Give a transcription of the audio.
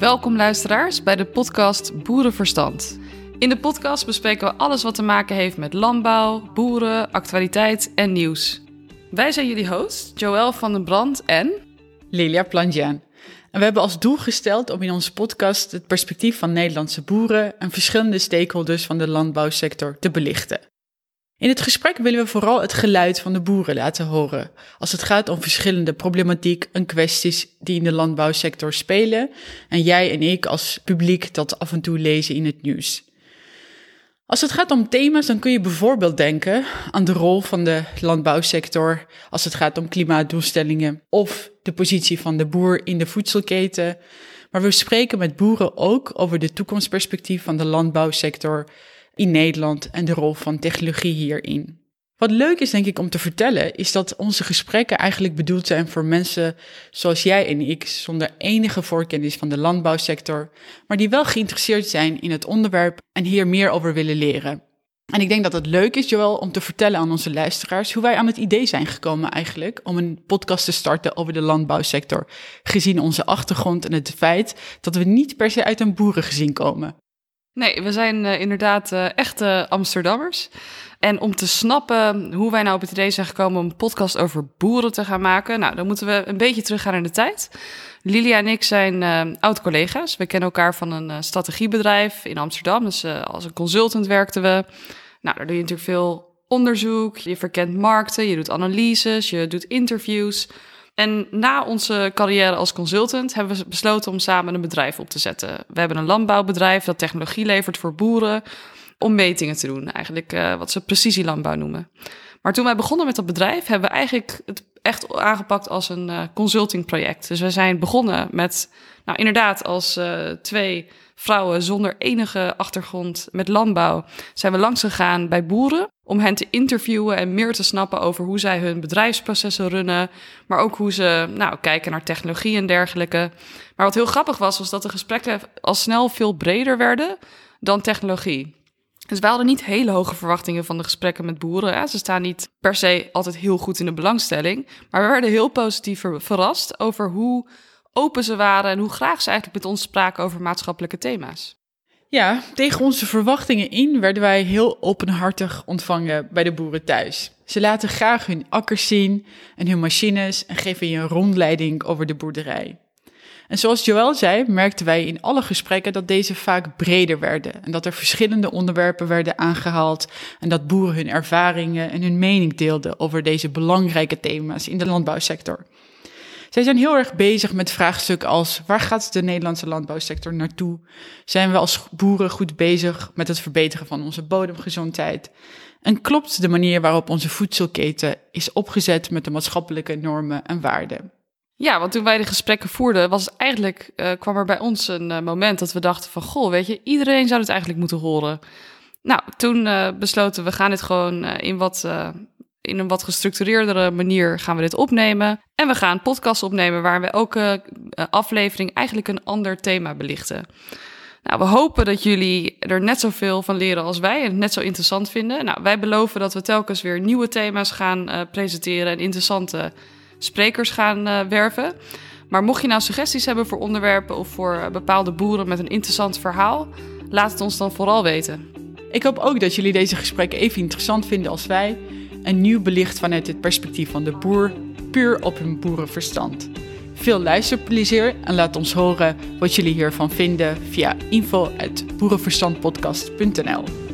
Welkom luisteraars bij de podcast Boerenverstand. In de podcast bespreken we alles wat te maken heeft met landbouw, boeren, actualiteit en nieuws. Wij zijn jullie host, Joël van den Brand en... Lilia Plangian. En we hebben als doel gesteld om in onze podcast het perspectief van Nederlandse boeren en verschillende stakeholders van de landbouwsector te belichten. In het gesprek willen we vooral het geluid van de boeren laten horen, als het gaat om verschillende problematiek en kwesties die in de landbouwsector spelen en jij en ik als publiek dat af en toe lezen in het nieuws. Als het gaat om thema's, dan kun je bijvoorbeeld denken aan de rol van de landbouwsector als het gaat om klimaatdoelstellingen of de positie van de boer in de voedselketen. Maar we spreken met boeren ook over de toekomstperspectief van de landbouwsector in Nederland en de rol van technologie hierin. Wat leuk is, denk ik, om te vertellen, is dat onze gesprekken eigenlijk bedoeld zijn voor mensen zoals jij en ik, zonder enige voorkennis van de landbouwsector, maar die wel geïnteresseerd zijn in het onderwerp en hier meer over willen leren. En ik denk dat het leuk is, Joël, om te vertellen aan onze luisteraars hoe wij aan het idee zijn gekomen eigenlijk om een podcast te starten over de landbouwsector, gezien onze achtergrond en het feit dat we niet per se uit een boerengezin komen. Nee, we zijn uh, inderdaad uh, echte Amsterdammers. En om te snappen hoe wij nou op het idee zijn gekomen om een podcast over boeren te gaan maken, nou, dan moeten we een beetje teruggaan in de tijd. Lilia en ik zijn uh, oud-collega's. We kennen elkaar van een strategiebedrijf in Amsterdam. Dus als een consultant werkten we. Nou, daar doe je natuurlijk veel onderzoek. Je verkent markten, je doet analyses, je doet interviews. En na onze carrière als consultant hebben we besloten om samen een bedrijf op te zetten. We hebben een landbouwbedrijf dat technologie levert voor boeren om metingen te doen. Eigenlijk uh, wat ze precisielandbouw noemen. Maar toen wij begonnen met dat bedrijf, hebben we eigenlijk het echt aangepakt als een uh, consultingproject. Dus we zijn begonnen met, nou inderdaad, als uh, twee vrouwen zonder enige achtergrond met landbouw, zijn we langs gegaan bij boeren om hen te interviewen en meer te snappen over hoe zij hun bedrijfsprocessen runnen, maar ook hoe ze nou, kijken naar technologie en dergelijke. Maar wat heel grappig was, was dat de gesprekken al snel veel breder werden dan technologie. Dus wij hadden niet hele hoge verwachtingen van de gesprekken met boeren. Ze staan niet per se altijd heel goed in de belangstelling. Maar we werden heel positief verrast over hoe open ze waren en hoe graag ze eigenlijk met ons spraken over maatschappelijke thema's. Ja, tegen onze verwachtingen in werden wij heel openhartig ontvangen bij de boeren thuis. Ze laten graag hun akkers zien en hun machines en geven je een rondleiding over de boerderij. En zoals Joël zei, merkten wij in alle gesprekken dat deze vaak breder werden en dat er verschillende onderwerpen werden aangehaald en dat boeren hun ervaringen en hun mening deelden over deze belangrijke thema's in de landbouwsector. Zij zijn heel erg bezig met vraagstukken als waar gaat de Nederlandse landbouwsector naartoe? Zijn we als boeren goed bezig met het verbeteren van onze bodemgezondheid? En klopt de manier waarop onze voedselketen is opgezet met de maatschappelijke normen en waarden? Ja, want toen wij de gesprekken voerden, was eigenlijk, uh, kwam er bij ons een uh, moment dat we dachten van, goh, weet je, iedereen zou het eigenlijk moeten horen. Nou, toen uh, besloten we gaan dit gewoon in wat in een wat gestructureerdere manier gaan we dit opnemen. En we gaan podcast opnemen waar we elke aflevering eigenlijk een ander thema belichten. Nou, we hopen dat jullie er net zoveel van leren als wij en het net zo interessant vinden. Nou, wij beloven dat we telkens weer nieuwe thema's gaan uh, presenteren en interessante sprekers gaan uh, werven. Maar mocht je nou suggesties hebben voor onderwerpen of voor bepaalde boeren met een interessant verhaal, laat het ons dan vooral weten. Ik hoop ook dat jullie deze gesprekken even interessant vinden als wij. En nieuw belicht vanuit het perspectief van de boer, puur op hun boerenverstand. Veel luisterplezier en laat ons horen wat jullie hiervan vinden via info.boerenverstandpodcast.nl.